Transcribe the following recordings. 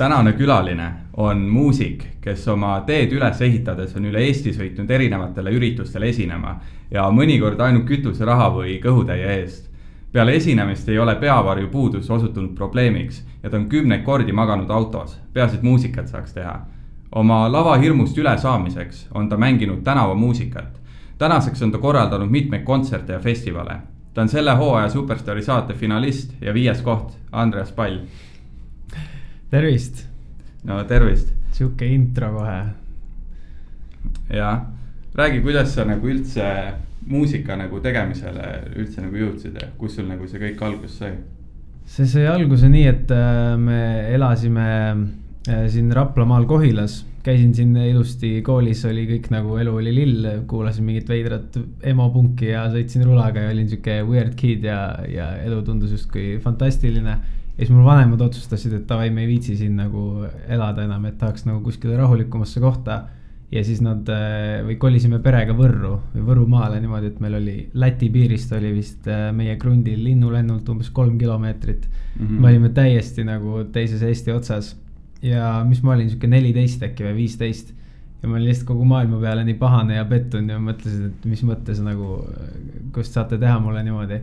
tänane külaline on muusik, kes oma teed üles ehitades on üle Eesti sõitnud erinevatele üritustele esinema ja mõnikord ainult kütuseraha või kõhutäie eest. peale esinemist ei ole peavarju puudus osutunud probleemiks ja ta on kümneid kordi maganud autos, peaasi, et muusikat saaks teha. oma lavahirmust ülesaamiseks on ta mänginud tänavamuusikat. tänaseks on ta korraldanud mitmeid kontserte ja festivale. ta on selle hooaja Superstaari saate finalist ja viies koht, Andreas Pall tervist. no tervist. sihuke intro kohe. jah, räägi, kuidas sa nagu üldse muusika nagu tegemisele üldse nagu jõudsid ja kus sul nagu see kõik alguse sai? see sai alguse nii, et äh, me elasime äh, siin Raplamaal Kohilas, käisin siin ilusti koolis, oli kõik nagu elu oli lill, kuulasin mingit veidrat emopunki ja sõitsin rulaga ja olin sihuke weird kid ja, ja elu tundus justkui fantastiline ja siis mul vanemad otsustasid, et davai, me ei viitsi siin nagu elada enam, et tahaks nagu kuskile rahulikumasse kohta. ja siis nad äh, või kolisime perega Võrru või Võrumaale niimoodi, et meil oli Läti piirist oli vist äh, meie krundil linnulennult umbes kolm kilomeetrit mm. -hmm. me olime täiesti nagu teises Eesti otsas ja mis ma olin, sihuke neliteist äkki või viisteist ja ma olin lihtsalt kogu maailma peale nii pahane ja pettunud ja mõtlesin, et mis mõttes nagu, kust saate teha mulle niimoodi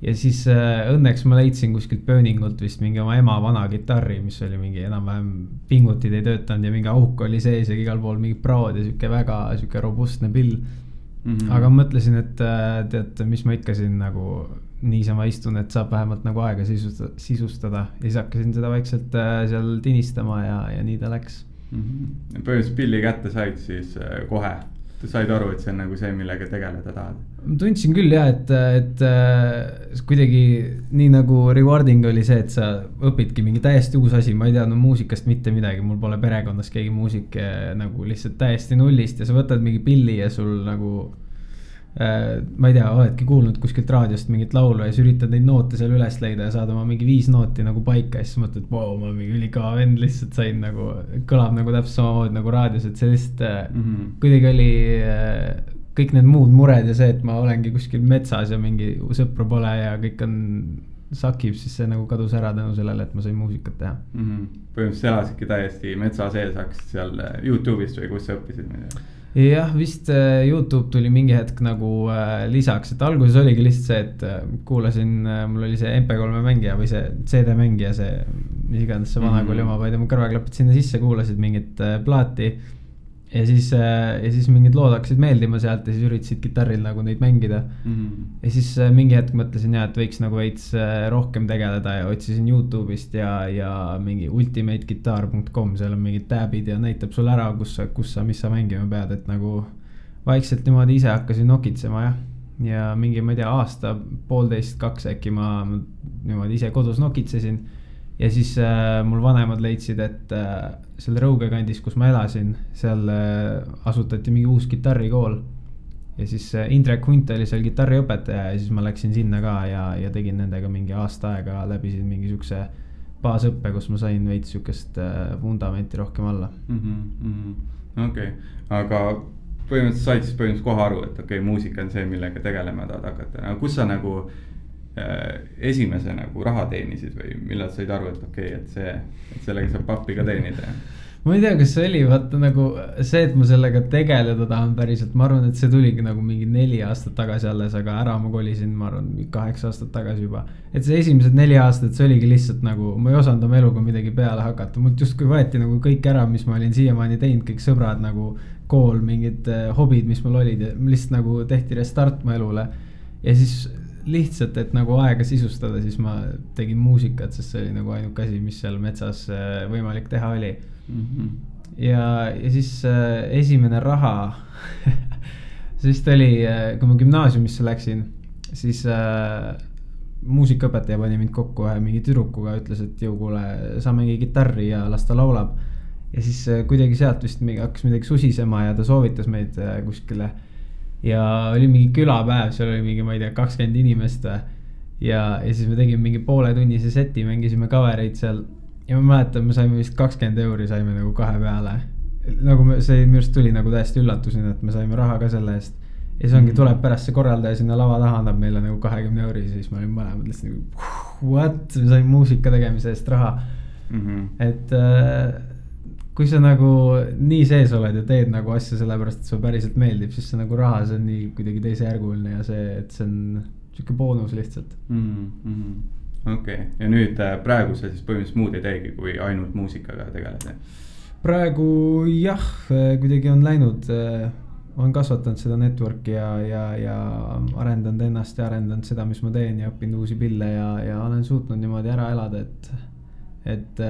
ja siis äh, õnneks ma leidsin kuskilt Pööningult vist mingi oma ema vana kitarri, mis oli mingi enam-vähem pingutid ei töötanud ja mingi auk oli sees ja igal pool mingid praod ja sihuke väga sihuke robustne pill mm. -hmm. aga mõtlesin, et äh, tead, mis ma ikka siin nagu niisama istun, et saab vähemalt nagu aega sisustada, sisustada ja siis hakkasin seda vaikselt äh, seal tinistama ja, ja nii ta läks mm. -hmm. põhimõtteliselt pilli kätte said siis äh, kohe said aru, et see on nagu see, millega tegeleda tahad? Ma tundsin küll jah, et, et äh, kuidagi nii nagu rewarding oli see, et sa õpidki mingi täiesti uus asi, ma ei teadnud muusikast mitte midagi, mul pole perekonnas keegi muusik äh, nagu lihtsalt täiesti nullist. Ja sa võtad mingi pilli ja sul nagu Äh, ma ei tea, oledki kuulnud kuskilt raadiost mingit laulu ja siis üritad neid noote seal üles leida ja saad oma mingi viis nooti nagu paika. Ja siis mõtled, vau, ma olen mingi ülikõva vend, lihtsalt sain nagu, kõlab nagu täpselt samamoodi nagu raadios, et see lihtsalt mm -hmm. kuidagi oli äh, kõik need muud mured ja see, et ma olengi kuskil metsas ja mingi sõpru pole ja kõik on sakib, siis see nagu kadus ära tänu sellele, et ma sain muusikat teha mm. -hmm. põhimõtteliselt elasidki täiesti metsa sees, hakkasid seal Youtube'ist või kus sa õppisid, tea jah, vist äh, Youtube tuli mingi hetk nagu äh, lisaks, et alguses oligi lihtsalt see, et äh, kuulasin äh,, mul oli see MP3 mängija või see CD mängija, see mis iganes see vanakooli mm -hmm. oma, panid oma kõrvaklapid sinna sisse, kuulasid mingit äh, plaati ja siis, äh, ja siis mingid lood hakkasid meeldima sealt ja siis üritasid kitarril nagu neid mängida mm. -hmm. ja siis äh, mingi hetk mõtlesin ja, et võiks nagu veits äh, rohkem tegeleda ja otsisin Youtube'ist ja, ja mingi ultimateguitar.com, seal on mingid tab'id ja näitab sulle ära, kus sa, kus sa, mis sa mängima pead, et nagu. vaikselt niimoodi ise hakkasin nokitsema jah, ja mingi, ma ei tea, aasta, poolteist, kaks äkki ma niimoodi ise kodus nokitsesin ja siis äh, mul vanemad leidsid, et äh, seal Rõuge kandis, kus ma elasin, seal äh, asutati mingi uus kitarrikool. ja siis äh, Indrek Hunt oli seal kitarriõpetaja ja siis ma läksin sinna ka ja, ja tegin nendega mingi aasta aega, läbisin mingi siukse baasõppe, kus ma sain veits siukest äh, vundamenti rohkem alla mm -hmm.. okei okay., aga põhimõtteliselt said siis põhimõtteliselt kohe aru, et okei okay,, muusika on see, millega tegelema tahad hakata, aga kus sa nagu Äh, esimese nagu raha teenisid või millal said aru, et okei okay,, et see, et sellega saab pappi ka teenida? ma ei tea, kas see oli vaata nagu see, et ma sellega tegeleda tahan päriselt, ma arvan, et see tuligi nagu mingi neli aastat tagasi alles, aga ära ma kolisin, ma arvan, kaheksa aastat tagasi juba. et see esimesed neli aastat, see oligi lihtsalt nagu, ma ei osanud oma eluga midagi peale hakata, mult justkui võeti nagu kõik ära, mis ma olin siiamaani teinud, kõik sõbrad nagu, kool, mingid äh, hobid, mis mul olid ja lihtsalt nagu tehti restart mu elule. ja siis lihtsalt, et nagu aega sisustada, siis ma tegin muusikat, sest see oli nagu ainuke asi, mis seal metsas äh, võimalik teha oli mm. -hmm. ja, ja siis äh, esimene raha siis ta oli, äh, kui ma gümnaasiumisse läksin, siis äh, muusikaõpetaja pani mind kokku ühe mingi tüdrukuga, ütles, et jõu, kuule, sa mängi kitarri ja las ta laulab. ja siis äh, kuidagi sealt vist mingi, hakkas midagi susisema ja ta soovitas meid äh, kuskile ja oli mingi külapäev, seal oli mingi, ma ei tea, kakskümmend inimest või. ja, ja siis me tegime mingi pooletunnise seti, mängisime cover eid seal. ja ma mäletan, me saime vist kakskümmend euri saime nagu kahe peale. nagu me, see minu arust tuli nagu täiesti üllatusena, et me saime raha ka selle eest. ja siis ongi, tuleb pärast see korraldaja sinna lava taha, annab meile nagu kahekümne euri, siis me olime mõlemad lihtsalt nagu what, me saime muusika tegemise eest raha mm. -hmm. et äh, kui sa nagu nii sees oled ja teed nagu asja sellepärast, et sulle päriselt meeldib, siis see nagu raha, see on nii kuidagi teisejärguline ja see, et see on sihuke boonus lihtsalt mm. -hmm. okei okay., ja nüüd äh, praegu sa siis põhimõtteliselt muud ei teegi, kui ainult muusikaga tegeled? praegu jah, kuidagi on läinud, olen kasvatanud seda network'i ja, ja, ja arendanud ennast ja arendanud seda, mis ma teen ja õppinud uusi pille ja, ja olen suutnud niimoodi ära elada, et, et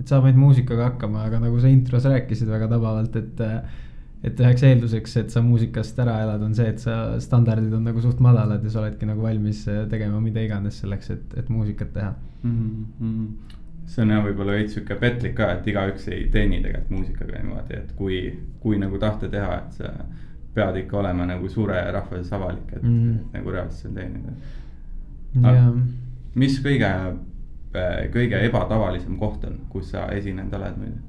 et saab ainult muusikaga hakkama, aga nagu sa intros rääkisid väga tabavalt, et et üheks eelduseks, et sa muusikast ära elad, on see, et sa standardid on nagu suht madalad ja sa oledki nagu valmis äh, tegema mida iganes selleks, et, et muusikat teha mm. -hmm. see on jah, võib-olla veits sihuke petlik ka, et igaüks ei teeni tegelikult muusikaga niimoodi, et kui, kui nagu tahta teha, et sa pead ikka olema nagu suure rahva sees avalik, et mm, -hmm. et nagu reaalselt seal teenida. mis kõige, kõige ebatavalisem koht on, kus sa esinenud oled muidu?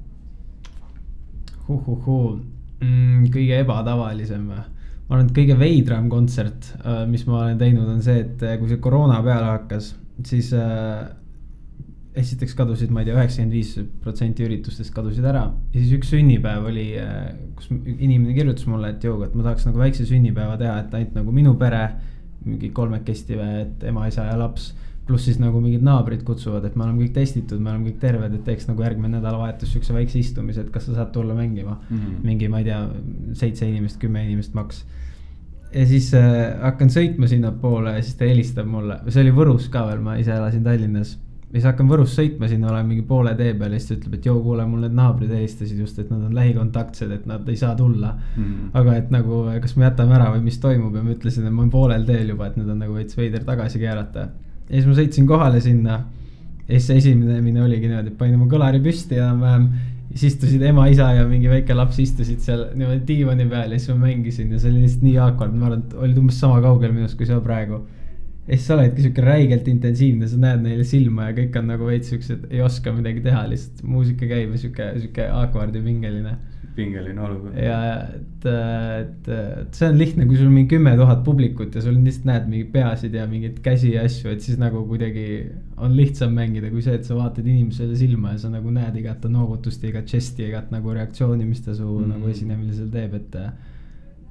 huhuhuu mm,? kõige ebatavalisem või? ma arvan, et kõige veidram kontsert, äh, mis ma olen teinud, on see, et äh, kui see koroona peale hakkas, siis äh, esiteks kadusid, ma ei tea, üheksakümmend viis protsenti üritustest kadusid ära. ja siis üks sünnipäev oli, äh, kus inimene kirjutas mulle, et joo, et ma tahaks nagu väikse sünnipäeva teha, et ainult nagu minu pere, mingi kolmekesti või, et ema, isa ja laps pluss siis nagu mingid naabrid kutsuvad, et me oleme kõik testitud, me oleme kõik terved, et teeks nagu järgmine nädalavahetus siukse väikse istumise, et kas sa saad tulla mängima mm. -hmm. mingi, ma ei tea, seitse inimest, kümme inimest maks. ja siis äh, hakkan sõitma sinnapoole ja siis ta helistab mulle, see oli Võrus ka veel, ma ise elasin Tallinnas. ja siis hakkan Võrus sõitma sinna, olen mingi poole tee peal ja siis ta ütleb, et joo, kuule, mul need naabrid helistasid just, et nad on lähikontaktsed, et nad ei saa tulla mm. -hmm. aga et nagu, kas me jätame ära või mis toimub ja ma ütlesin, et ma olen poolel teel juba, et nüüd on nagu veits veider tagasi keerata ja siis ma sõitsin kohale sinna. ja siis see esinemine oligi niimoodi, et panin oma kõlari püsti enam-vähem. siis istusid ema, isa ja mingi väike laps istusid seal niimoodi diivani peal ja siis ma mängisin ja see oli lihtsalt nii awkward, ma arvan, et olid umbes sama kaugel minust, kui sa praegu. ja siis sa oledki sihuke räigelt intensiivne, sa näed neile silma ja kõik on nagu veits siuksed, ei oska midagi teha, lihtsalt muusika käib ja sihuke, sihuke awkward ja pingeline pingeline olukord. ja, et, et, et see on lihtne, kui sul mingi kümme tuhat publikut ja sul lihtsalt näed mingeid peasid ja mingeid käsi ja asju, et siis nagu kuidagi on lihtsam mängida kui see, et sa vaatad inimesele silma ja sa nagu näed igat noogutust ja igat žesti, igat nagu reaktsiooni, mis ta su mm -hmm. nagu esinemisel teeb, et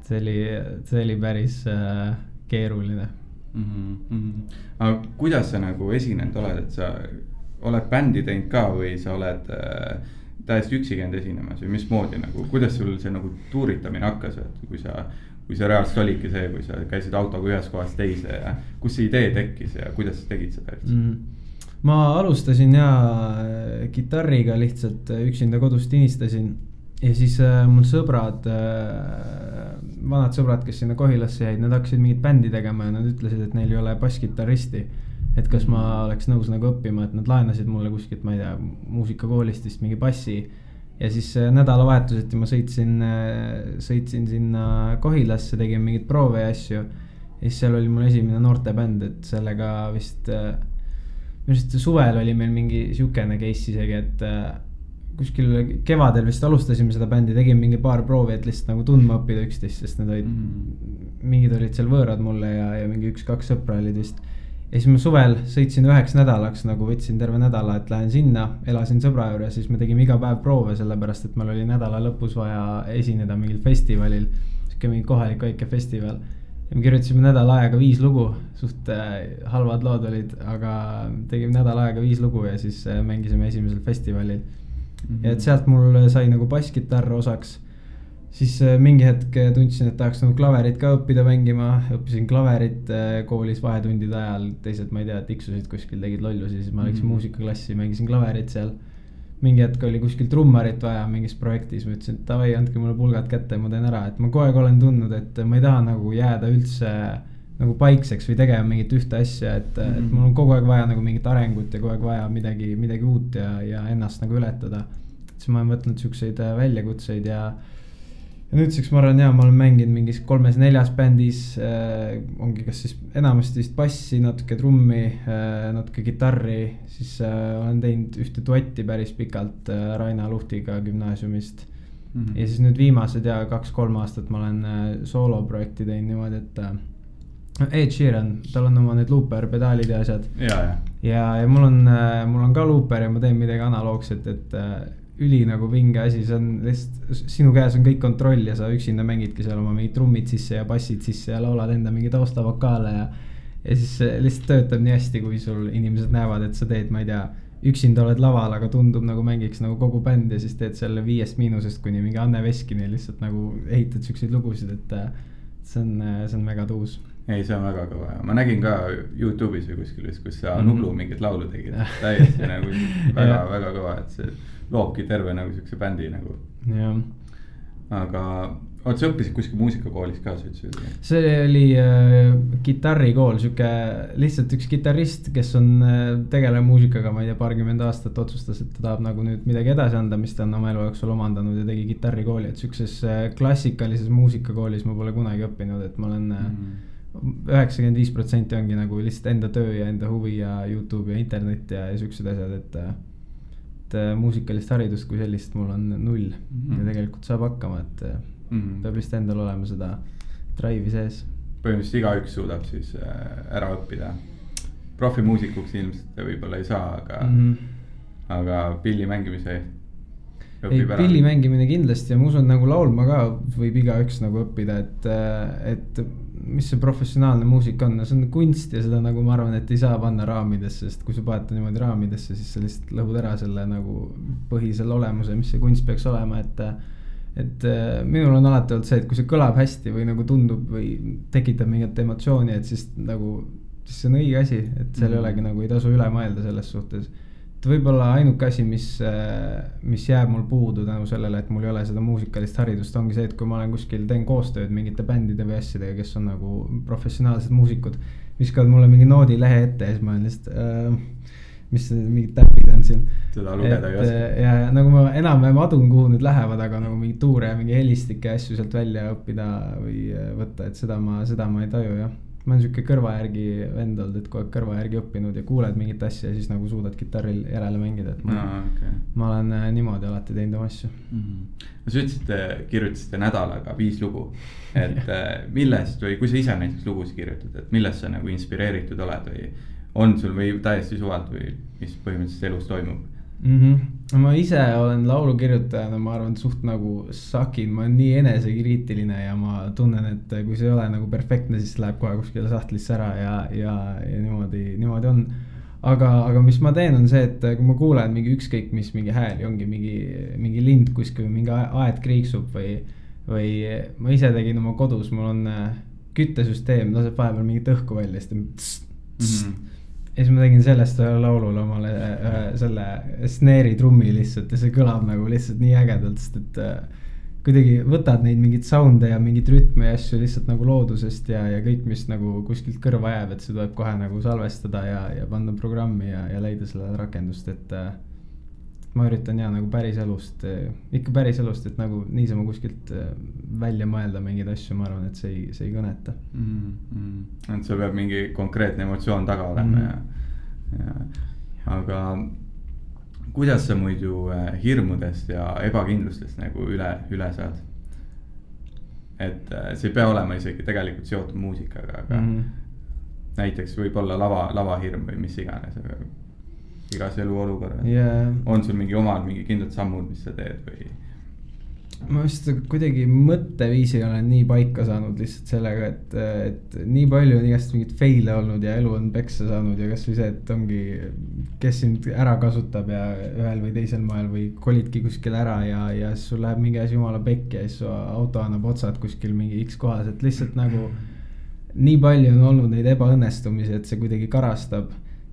see oli, see oli päris äh, keeruline mm. -hmm. aga kuidas sa nagu esinenud oled, et sa oled bändi teinud ka või sa oled äh, täiesti üksi käinud esinemas või mismoodi nagu, kuidas sul see nagu tuuritamine hakkas, et kui sa. kui see reaalselt oligi see, kui sa käisid autoga ühest kohast teise ja kus see idee tekkis ja kuidas sa tegid seda üldse mm? -hmm. ma alustasin ja kitarriga lihtsalt üksinda kodus tinistasin ja siis äh, mul sõbrad äh,, vanad sõbrad, kes sinna Kohilasse jäid, nad hakkasid mingit bändi tegema ja nad ütlesid, et neil ei ole basskitarristi et kas ma oleks nõus nagu õppima, et nad laenasid mulle kuskilt, ma ei tea, muusikakoolist vist mingi bassi. ja siis äh, nädalavahetuseti ma sõitsin, äh, sõitsin sinna Kohilasse, tegin mingeid proove ja asju. ja siis seal oli mul esimene noortebänd, et sellega vist, äh, minu arust suvel oli meil mingi sihukene case isegi, et kuskil kevadel vist alustasime seda bändi, tegime mingi paar proovi, et lihtsalt nagu tundma õppida üksteist, sest need olid mm., mingid olid seal võõrad mulle ja, ja mingi üks-kaks sõpra olid vist ja siis ma suvel sõitsin üheks nädalaks nagu võtsin terve nädala, et lähen sinna, elasin sõbra juures, siis me tegime iga päev proove, sellepärast et meil oli nädala lõpus vaja esineda mingil festivalil. sihuke mingi kohalik väike festival. ja me kirjutasime nädal aega viis lugu, suht äh, halvad lood olid, aga tegime nädal aega viis lugu ja siis äh, mängisime esimesel festivalil mm. -hmm. ja et sealt mul sai nagu basskitarr osaks siis äh, mingi hetk äh, tundsin, et tahaks nagu klaverit ka õppida mängima, õppisin klaverit äh, koolis vahetundide ajal, teised, ma ei tea, tiksusid kuskil, tegid lollusi, siis ma läksin mm -hmm. muusikaklassi, mängisin klaverit seal. mingi hetk oli kuskil trummarit vaja mingis projektis, ma ütlesin, et davai, andke mulle pulgad kätte, ma teen ära, et ma kogu aeg olen tundnud, et ma ei taha nagu jääda üldse nagu paikseks või tegema mingit ühte asja, et mm, -hmm. et mhm. mul on kogu aeg vaja nagu mingit arengut ja kogu aeg vaja midagi, midagi uut ja, ja ennast nagu ületada. siis ma olen võtnud siukseid väljakutseid ja ja nüüdseks ma arvan, jaa, ma olen mänginud mingis kolmes-neljas bändis äh,. ongi, kas siis enamasti vist bassi, natuke trummi äh,, natuke kitarri, siis äh, olen teinud ühte duetti päris pikalt äh, Raina Luhtiga gümnaasiumist mm. -hmm. ja siis nüüd viimased ja kaks-kolm aastat ma olen äh, sooloprojekti teinud niimoodi, et äh, Ed Sheeran, tal on oma need looper pedaalid ja asjad. ja, ja. ja, ja mul on, mul on ka luuper ja ma teen midagi analoogset, et üli nagu vinge asi, see on lihtsalt, sinu käes on kõik kontroll ja sa üksinda mängidki seal oma mingid trummid sisse ja bassid sisse ja laulad enda mingi taustavokaale ja. ja siis lihtsalt töötab nii hästi, kui sul inimesed näevad, et sa teed, ma ei tea, üksinda oled laval, aga tundub nagu mängiks nagu kogu bänd ja siis teed selle viiest miinusest kuni mingi Anne Veskini lihtsalt nagu ehitad siukseid lugusid, et see on, see on mega tuus ei, see on väga kõva ja ma nägin ka Youtube'is või kuskil vist, kus sa mm -hmm. Nublu mingit laulu tegid, täiesti nagu väga väga kõva, et see loobki terve nagu siukse bändi nagu. aga, oot sa õppisid kuskil muusikakoolis ka, sa ütlesid? see oli äh, kitarrikool, sihuke lihtsalt üks kitarrist, kes on äh,, tegeleb muusikaga, ma ei tea, paarkümmend aastat, otsustas, et ta tahab nagu nüüd midagi edasi anda, mis ta on oma elu jooksul omandanud ja tegi kitarrikooli, et sihukeses äh, klassikalises muusikakoolis ma pole kunagi õppinud, et ma olen mm. -hmm üheksakümmend viis protsenti ongi nagu lihtsalt enda töö ja enda huvi ja Youtube ja internet ja, ja siuksed asjad, et. et äh, muusikalist haridust kui sellist mul on null mm -hmm. ja tegelikult saab hakkama, et mm -hmm. peab lihtsalt endal olema seda drive'i sees. põhimõtteliselt igaüks suudab siis äh, ära õppida. profimuusikuks ilmselt võib-olla ei saa, aga mm, -hmm. aga pilli mängimise ei, pilli mängimine kindlasti ja ma usun, nagu laulma ka võib igaüks nagu õppida, et, et mis see professionaalne muusika on, no see on kunst ja seda nagu ma arvan, et ei saa panna raamidesse, sest kui sa paned ta niimoodi raamidesse, siis sa lihtsalt lõhud ära selle nagu põhisele olemuse, mis see kunst peaks olema, et. et minul on alati olnud see, et kui see kõlab hästi või nagu tundub või tekitab mingit emotsiooni, et siis nagu, siis see on õige asi, et seal mm ei olegi nagu ei tasu üle mõelda selles suhtes et võib-olla ainuke asi, mis, mis jääb mul puudu tänu sellele, et mul ei ole seda muusikalist haridust, ongi see, et kui ma olen kuskil, teen koostööd mingite bändide või asjadega, kes on nagu professionaalsed muusikud. viskavad mulle mingi noodilehe ette ja siis ma olen lihtsalt äh,, mis mingid täpid on siin. seda lugeda ei oska. ja, ja nagu ma enam-vähem adun, kuhu need lähevad, aga nagu mingeid tuure ja mingi helistikke asju sealt välja õppida või võtta, et seda ma, seda ma ei taju jah ma olen sihuke kõrva järgi vend olnud, et kogu aeg kõrva järgi õppinud ja kuuled mingit asja ja siis nagu suudad kitarril järele mängida, et ma no,, okay. ma olen äh, niimoodi alati teinud oma asju mm. -hmm. sa ütlesid, kirjutasite nädalaga viis lugu, et äh, millest või kui sa ise näiteks lugusid kirjutad, et millest sa nagu inspireeritud oled või on sul või täiesti suvalt või mis põhimõtteliselt elus toimub mm? -hmm. Ma ise olen laulukirjutajana, ma arvan, suht nagu sakin, ma olen nii enesekriitiline ja ma tunnen, et kui see ei ole nagu perfektne, siis läheb kohe kuskile sahtlisse ära ja, ja, ja niimoodi, niimoodi on. aga, aga mis ma teen, on see, et kui ma kuulen mingi ükskõik mis mingi hääli, ongi mingi, mingi lind kuskil, mingi aed kriiksub või, või ma ise tegin oma kodus, mul on äh, küttesüsteem, laseb vahepeal mingit õhku välja, siis ta. Mm -hmm ja siis ma tegin sellest ühele laulule omale ühe selle snare'i trummi lihtsalt ja see kõlab nagu lihtsalt nii ägedalt, sest et äh, kuidagi võtad neid mingeid sound'e ja mingeid rütme ja asju lihtsalt nagu loodusest ja, ja kõik, mis nagu kuskilt kõrva jääb, et see tuleb kohe nagu salvestada ja, ja panna programmi ja, ja leida sellele rakendust, et äh, ma üritan ja nagu päriselust, eh, ikka päriselust, et nagu niisama kuskilt eh, välja mõelda mingeid asju, ma arvan, et see ei, see ei kõneta mm. -hmm. et sul peab mingi konkreetne emotsioon taga olema mm -hmm. ja, ja aga kuidas sa muidu eh, hirmudest ja ebakindlustest nagu üle, üle saad? et see ei pea olema isegi tegelikult seotud muusikaga, aga mm -hmm. näiteks võib-olla lava, lavahirm või mis iganes, aga igas eluolukorras. Yeah.. on sul mingi omal mingi kindlad sammud, mis sa teed või? ma vist kuidagi mõtteviisi olen nii paika saanud lihtsalt sellega, et, et nii palju on igast mingeid fail'e olnud ja elu on peksa saanud ja kasvõi see, et ongi, kes sind ära kasutab ja ühel või teisel moel või kolidki kuskile ära ja, ja siis sul läheb mingi asi jumala pekki ja siis su auto annab otsad kuskil mingi X kohas, et lihtsalt nagu nii palju on olnud neid ebaõnnestumisi, et see kuidagi karastab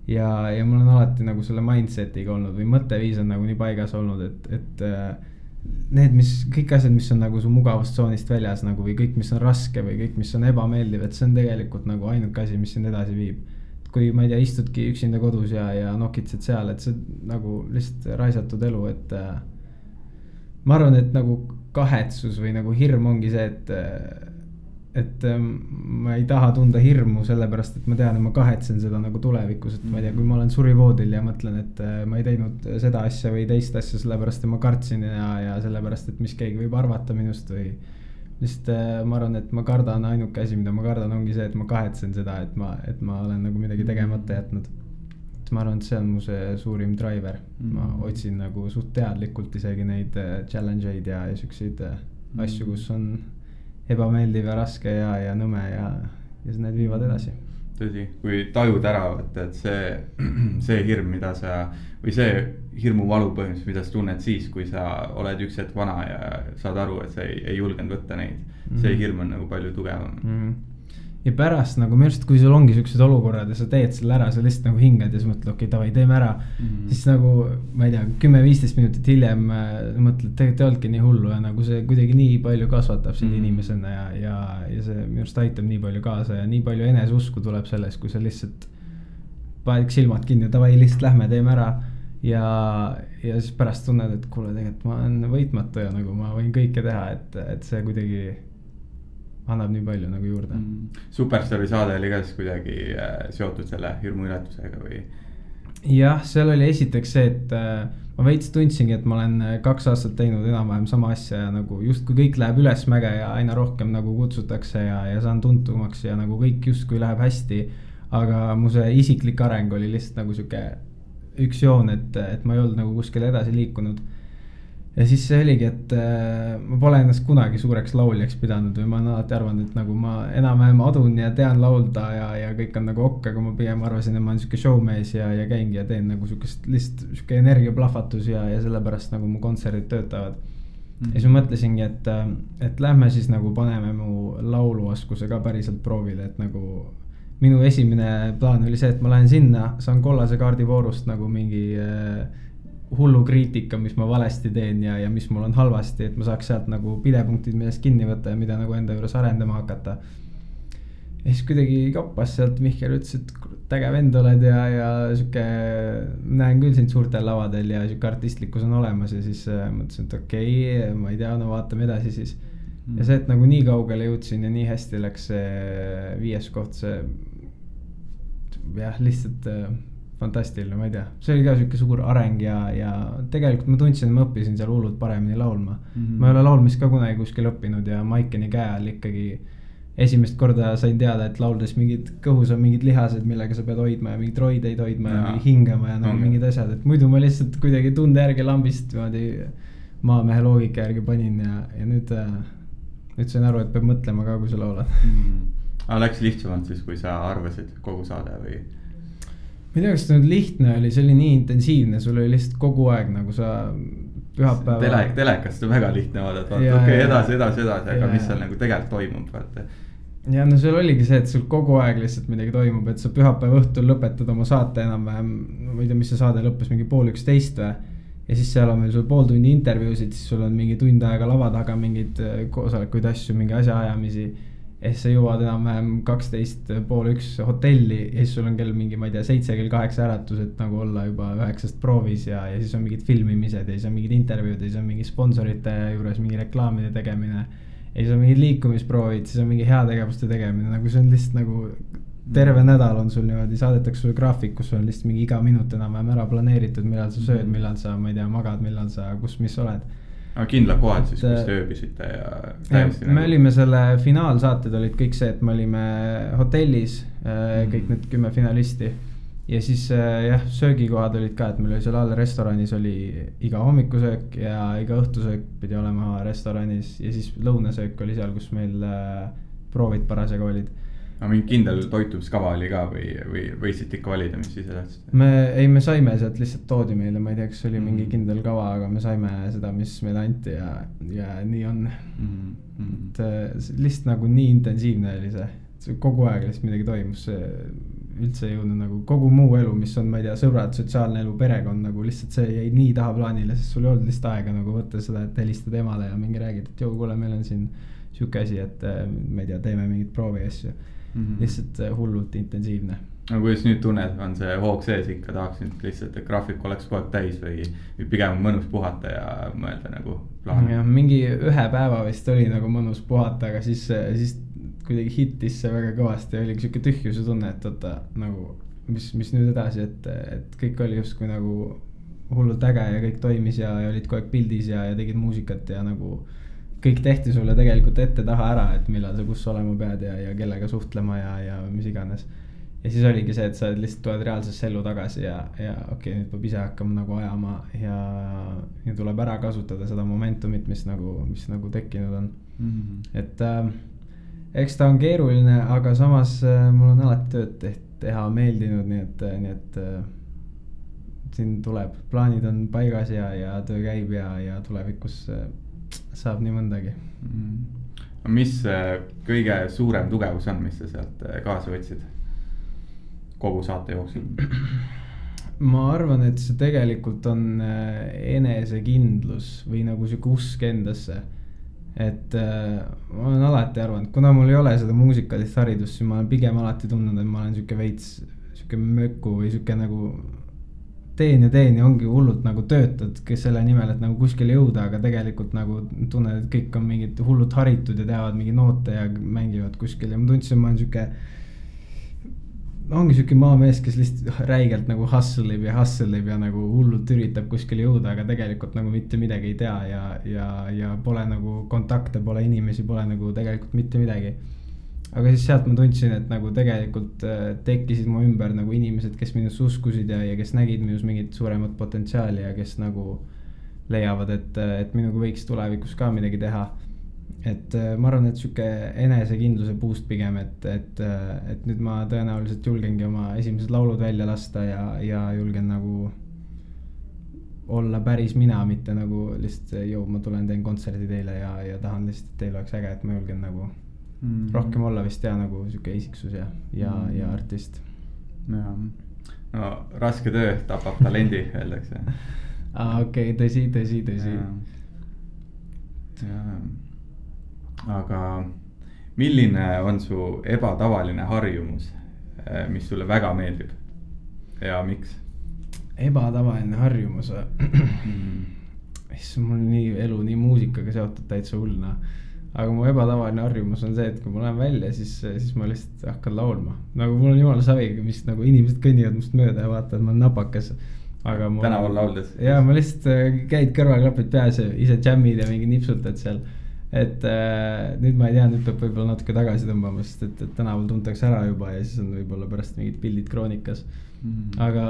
ja, ja mul on alati nagu selle mindset'iga olnud või mõtteviis on nagu nii paigas olnud, et, et äh, need, mis kõik asjad, mis on nagu su mugavustsoonist väljas nagu või kõik, mis on raske või kõik, mis on ebameeldiv, et see on tegelikult nagu ainuke asi, mis sind edasi viib. kui ma ei tea, istudki üksinda kodus ja, ja nokitsed seal, et see nagu lihtsalt raisatud elu, et äh,. ma arvan, et nagu kahetsus või nagu hirm ongi see, et äh, et ähm, ma ei taha tunda hirmu, sellepärast et ma tean, et ma kahetsen seda nagu tulevikus, et ma ei tea, kui ma olen surivoodil ja mõtlen, et äh, ma ei teinud seda asja või teist asja, sellepärast et ma kartsin ja, ja sellepärast, et mis keegi võib arvata minust või. lihtsalt äh, ma arvan, et ma kardan, ainuke asi, mida ma kardan, ongi see, et ma kahetsen seda, et ma, et ma olen nagu midagi tegemata jätnud. ma arvan, et see on mu see suurim driver mm. ma Mhm. otsin nagu suht teadlikult isegi neid äh, challenge eid ja, ja siukseid asju, kus on ebameeldiv ja raske ja, ja nõme ja, ja siis need viivad edasi. tõsi, kui tajud ära võtta, et see, see hirm, mida sa või see hirmuvalu põhimõtteliselt, mida sa tunned siis, kui sa oled üks hetk vana ja saad aru, et sa ei, ei julgenud võtta neid mm. -hmm. see Mhm. hirm on nagu palju tugevam mm. mm. Ja pärast nagu minu arust, kui sul ongi siuksed olukorrad ja sa teed selle ära, sa lihtsalt nagu hingad ja siis mõtled, okei okay,, davai, teeme ära mm. Mhm. siis nagu, ma ei tea, kümme-viisteist minutit hiljem äh, mõtled, tegelikult ei olnudki nii hullu ja nagu see kuidagi nii palju kasvatab sind mm. inimesena ja, ja, ja see minu arust aitab nii palju kaasa ja nii palju eneseusku tuleb sellest, kui sa lihtsalt paned silmad kinni, davai, lihtsalt lähme, teeme ära. ja, ja siis pärast tunned, et kuule, tegelikult ma olen võitmatu ja nagu ma võin kõike teha, et, et see kuidagi annab nii palju nagu juurde mm. Superstaari saade oli ka siis kuidagi äh, seotud selle hirmuületusega või? jah, seal oli esiteks see, et äh, ma veits tundsingi, et ma olen äh, kaks aastat teinud enam-vähem sama asja ja nagu justkui kõik läheb ülesmäge ja aina rohkem nagu kutsutakse ja, ja saan tuntumaks ja nagu kõik justkui läheb hästi. aga mu see isiklik areng oli lihtsalt nagu sihuke üks joon, et, et ma ei olnud nagu kuskile edasi liikunud. Ja siis see oligi, et äh, ma pole ennast kunagi suureks lauljaks pidanud või ma olen alati arvanud, et nagu ma enam-vähem adun ja tean laulda ja, ja kõik on nagu okk, aga ma pigem arvasin, et ma olen sihuke showmees ja, ja käingi ja teen nagu sihukest lihtsalt sihuke energiaplahvatus ja, ja sellepärast nagu mu kontserdid töötavad ja siis ma mõtlesingi, et, et lähme siis nagu paneme mu lauluoskuse ka päriselt proovile, et nagu. minu esimene plaan oli see, et ma lähen sinna, saan kollase kaardi voorust nagu mingi äh, hullu kriitika, mis ma valesti teen ja, ja mis mul on halvasti, et ma saaks sealt nagu pidepunktid, millest kinni võtta ja mida nagu enda juures arendama hakata. ja siis kuidagi kappas sealt, Mihkel ütles, et kurat äge vend oled ja, ja sihuke, näen küll sind suurtel lavadel ja sihuke artistlikkus on olemas ja siis äh, mõtlesin, et okei okay,, ma ei tea, no vaatame edasi siis. ja see, et nagu nii kaugele jõudsin ja nii hästi läks see viies koht, see jah, lihtsalt äh, fantastiline, ma ei tea, see oli ka sihuke suur areng ja, ja tegelikult ma tundsin, et ma õppisin seal hullult paremini laulma mm. -hmm. ma ei ole laulmist ka kunagi kuskil õppinud ja Maikeni käe all ikkagi esimest korda sain teada, et lauldes mingid, kõhus on mingid lihased, millega sa pead hoidma ja mingeid roideid hoidma ja, ja hingama ja nagu Ongi. mingid asjad, et muidu ma lihtsalt kuidagi tunde järgi lambist niimoodi maamehe loogika järgi panin ja, ja nüüd äh, nüüd sain aru, et peab mõtlema ka, kui sa laulad mm.. aga läks lihtsamalt siis, kui sa arvasid kogu saade või? Ma ei tea, kas see nüüd lihtne oli, see oli nii intensiivne, sul oli lihtsalt kogu aeg nagu sa pühapäeva. tele, telekast on väga lihtne vaadata, okei okay, edasi, edasi, edasi, aga ja, mis seal nagu tegelikult toimub, vaata. ja no seal oligi see, et sul kogu aeg lihtsalt midagi toimub, et sa pühapäeva õhtul lõpetad oma saate enam-vähem, ma ei tea, mis see saade lõppes, mingi pool üksteist või. ja siis seal on veel sul pool tundi intervjuusid, siis sul on mingi tund aega lava taga mingeid äh, koosolekuid, asju, mingi asjaajamisi. Ja siis sa jõuad enam-vähem kaksteist, pool üks hotelli ja siis sul on kell mingi, ma ei tea, seitse, kell kaheksa äratus, et nagu olla juba üheksast proovis ja, ja siis on mingid filmimised ja siis on mingid intervjuud ja siis on mingi sponsorite juures mingi reklaamide tegemine ja siis on mingid liikumisproovid, siis on mingi heategevuste tegemine, nagu see on lihtsalt nagu terve nädal on sul niimoodi, saadetakse sulle graafik, kus on lihtsalt mingi iga minut enam-vähem ära planeeritud, millal sa sööd, millal sa, ma ei tea, magad, millal sa, kus, mis oled. Aga kindlad kohad siis, kus Et, te ööbisite ja täiesti me nagu... olime selle finaalsaated olid kõik see, et me olime hotellis äh, kõik need kümme finalisti. ja siis äh, jah, söögikohad olid ka, et meil oli seal all restoranis oli iga hommikusöök ja iga õhtusöök pidi olema restoranis. Ja siis lõunasöök oli seal, kus meil äh, proovid parasjagu olid aga mingi kindel toitumiskava oli ka või, või võisite ikka valida, mis ise tahtsite? me, ei, me saime sealt lihtsalt toodi meile, ma ei tea, kas oli Mhm. mingi kindel kava, aga me saime seda, mis meile anti ja, ja nii on mm. -hmm. et äh, see lihtsalt nagu nii intensiivne oli see, kogu aeg lihtsalt midagi toimus, üldse ei jõudnud nagu kogu muu elu, mis on, ma ei tea, sõbrad, sotsiaalne elu, perekond nagu lihtsalt see jäi nii tahaplaanile, sest sul ei olnud lihtsalt aega nagu võtta seda, et helistada emale ja mingi räägid, et joo, kuule, meil on siin sihuke asi, et äh, ma ei tea, teeme mingeid proovi asju mm. Mhm. lihtsalt äh, hullult intensiivne aga kuidas nüüd tunned, on see hoog sees ikka, tahaks nüüd lihtsalt, et graafik oleks kogu aeg täis või, või pigem mõnus puhata ja mõelda nagu plaani? jah, mingi ühe päeva vist oli nagu mõnus puhata, aga siis, siis kuidagi hittis see väga kõvasti, oligi sihuke tühjuse tunne, et oota nagu. mis, mis nüüd edasi, et, et kõik oli justkui nagu hullult äge ja kõik toimis ja, ja olid kogu aeg pildis ja, ja tegid muusikat ja nagu. Kõik tehti sulle tegelikult ette-taha ära, et millal sa kus olema pead ja, ja kellega suhtlema ja, ja mis iganes. ja siis oligi see, et sa lihtsalt tuled reaalsesse ellu tagasi ja, ja okei okay,, nüüd peab ise hakkama nagu ajama ja, ja tuleb ära kasutada seda momentumit, mis nagu, mis nagu tekkinud on mm. -hmm. et äh, eks ta on keeruline, aga samas äh, mul on alati tööd teht, teha meeldinud, nii et, nii et äh, siin tuleb, plaanid on paigas ja, ja töö käib ja, ja tulevikus äh, saab nii mõndagi mm. mis kõige suurem tugevus on, mis sa sealt kaasa võtsid? kogu saate jooksul? ma arvan, et see tegelikult on äh, enesekindlus või nagu sihuke usk endasse. et äh, ma olen alati arvanud, kuna mul ei ole seda muusikalist haridust, siis ma olen pigem alati tundnud, et ma olen sihuke veits, sihuke möku või sihuke nagu teen ja teen ja ongi hullult nagu töötad, selle nimel, et nagu kuskile jõuda, aga tegelikult nagu tunned, et kõik on mingid hullult haritud ja teavad mingeid noote ja mängivad kuskil ja ma tundsin, ma olen sihuke ongi sihuke maamees, kes lihtsalt räigelt nagu hustle ib ja hustle ib ja nagu hullult üritab kuskile jõuda, aga tegelikult nagu mitte midagi ei tea ja, ja, ja pole nagu kontakte, pole inimesi, pole nagu tegelikult mitte midagi. Aga siis sealt ma tundsin, et nagu tegelikult äh, tekkisid mu ümber nagu inimesed, kes minusse uskusid ja, ja kes nägid minus mingit suuremat potentsiaali ja kes nagu leiavad, et, et minuga võiks tulevikus ka midagi teha. Et äh, ma arvan, et sihuke enesekindluse boost pigem, et, et, äh, et nüüd ma tõenäoliselt julgengi oma esimesed laulud välja lasta ja, ja julgen nagu olla päris mina, mitte nagu lihtsalt jõu, ma tulen teen kontserdi teile ja, ja tahan lihtsalt, et teil oleks äge, et ma julgen nagu mm. rohkem olla vist ja nagu sihuke isiksus ja, ja mm., ja artist. jah, no raske töö tapab talendi, öeldakse aa, okei okay,, tõsi, tõsi, tõsi. jaa aga milline on su ebatavaline harjumus, eh, mis sulle väga meeldib ja miks? ebatavaline harjumus või? issand, mul nii elu nii muusikaga seotud täitsa hull noh. Aga mu ebatavaline harjumus on see, et kui ma lähen välja, siis, siis ma lihtsalt hakkan laulma. nagu mul on jumala savi, mis nagu inimesed kõnnivad must mööda ja vaatavad, ma olen napakas. aga mul. tänaval lauldes? jaa, ma lihtsalt äh, käid kõrvaklapid peas ja ise džämmid ja mingi nipsutad seal et äh, nüüd ma ei tea, nüüd peab võib-olla natuke tagasi tõmbama, sest et, et tänaval tuntakse ära juba ja siis on võib-olla pärast mingid pildid kroonikas mm. aga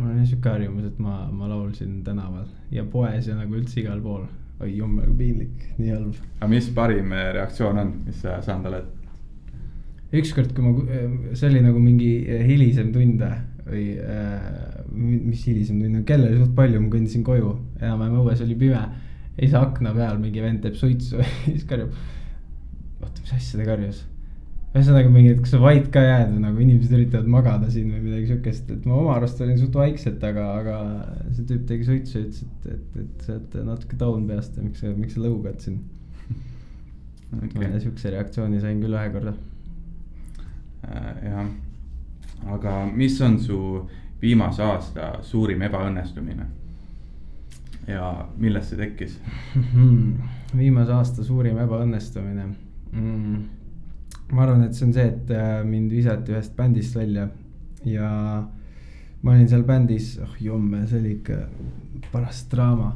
mul on sihuke harjumus, et ma, ma laulsin tänaval ja poes ja nagu üldse igal pool. Oi jummel kui piinlik, nii halb. aga mis parim äh, reaktsioon on, mis sa saanud oled? ükskord, kui ma, äh, see oli nagu mingi äh, hilisem tund või mis hilisem tund, kell oli suht palju, ma kõndisin koju, enam-vähem õues oli pime ja siis akna peal mingi vend teeb suitsu ja siis karjub. oota, mis asja ta karjus? Ühesõnaga mingi, et kas sa vait ka jääd või nagu inimesed üritavad magada siin või midagi siukest, et ma oma arust olin suht vaikselt, aga, aga see tüüp tegi suitsu ja ütles, et, et, et sa oled natuke down peast ja miks sa, miks sa lõugad siin okay.. siukse reaktsiooni sain küll ühe korra äh,. jah, aga mis on su viimase aasta suurim ebaõnnestumine? ja millest see tekkis viimase aasta suurim ebaõnnestumine mm.? Ma arvan, et see on see, et äh, mind visati ühest bändist välja ja ma olin seal bändis, oh jumme, see oli ikka paras draama.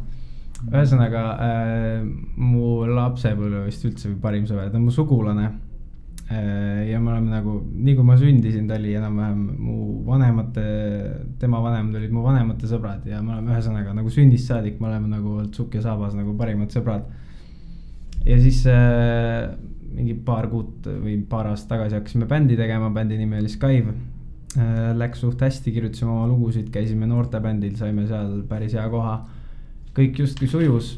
ühesõnaga äh, mu lapsepõlve vist üldse parim sõber, ta on mu sugulane Äh, ja me oleme nagu, nii kui ma sündisin, ta oli enam-vähem mu vanemate, tema vanemad olid mu vanemate sõbrad ja me oleme ühesõnaga nagu sünnist saadik, me oleme nagu olnud sukk ja saabas nagu parimad sõbrad. ja siis äh, mingi paar kuud või paar aastat tagasi hakkasime bändi tegema, bändi nimi oli Skyve äh,. Läks suht hästi, kirjutasime oma lugusid, käisime noortebändil, saime seal päris hea koha. kõik justkui sujus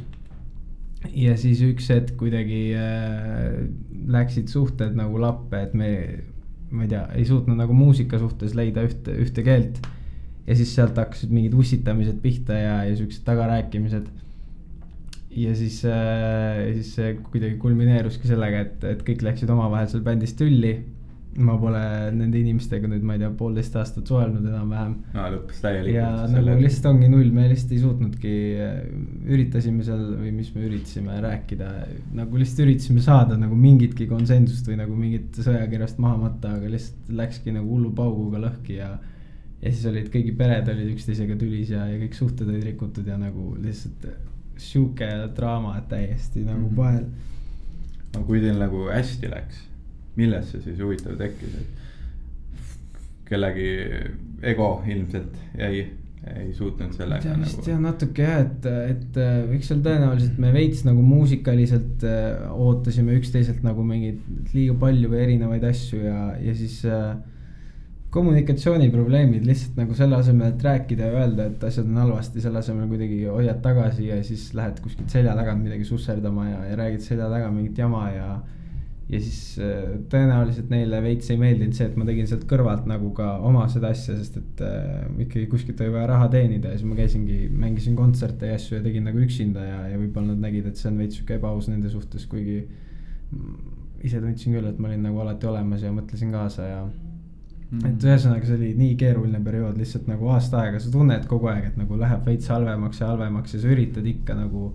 ja siis üks hetk kuidagi äh, läksid suhted nagu lappe, et me, ma ei tea, ei suutnud nagu muusika suhtes leida ühte, ühte keelt. ja siis sealt hakkasid mingid ussitamised pihta ja, ja siuksed tagarääkimised. Ja siis äh,, siis see kuidagi kulmineeruski sellega, et, et kõik läksid omavahel seal bändis tülli ma pole nende inimestega nüüd, ma ei tea, poolteist aastat suhelnud enam-vähem. no lõppes täielikult. ja nagu lihtsalt ongi null, me lihtsalt ei suutnudki, üritasime seal või mis me üritasime rääkida, nagu lihtsalt üritasime saada nagu mingitki konsensust või nagu mingit sõjakirjast maha matta, aga lihtsalt läkski nagu hullu pauguga lõhki ja. ja siis olid kõigi pered olid üksteisega tülis ja, ja kõik suhted olid rikutud ja nagu lihtsalt sihuke draama täiesti nagu mm -hmm. vahel. aga kui teil nagu hästi läks millest see siis huvitav tekkis, et kellegi ego ilmselt jäi ei suutnud sellega. tean vist nagu... jah natuke jah, et, et eks seal tõenäoliselt me veits nagu muusikaliselt äh, ootasime üksteiselt nagu mingeid liiga palju või erinevaid asju ja, ja siis äh, kommunikatsiooniprobleemid lihtsalt nagu selle asemel, et rääkida ja öelda, et asjad on halvasti, selle asemel kuidagi hoiad tagasi ja siis lähed kuskilt selja tagant midagi susserdama ja, ja räägid selja taga mingit jama ja ja siis äh, tõenäoliselt neile veits ei meeldinud see, et ma tegin sealt kõrvalt nagu ka oma seda asja, sest et äh, ikkagi kuskilt oli vaja raha teenida ja siis ma käisingi, mängisin kontserte ja asju ja tegin nagu üksinda ja, ja võib-olla nad nägid, et see on veits sihuke ebaaus nende suhtes, kuigi ise tundsin küll, et ma olin nagu alati olemas ja mõtlesin kaasa ja Mm -hmm. et ühesõnaga, see oli nii keeruline periood, lihtsalt nagu aasta aega, sa tunned kogu aeg, et nagu läheb veits halvemaks ja halvemaks ja sa üritad ikka nagu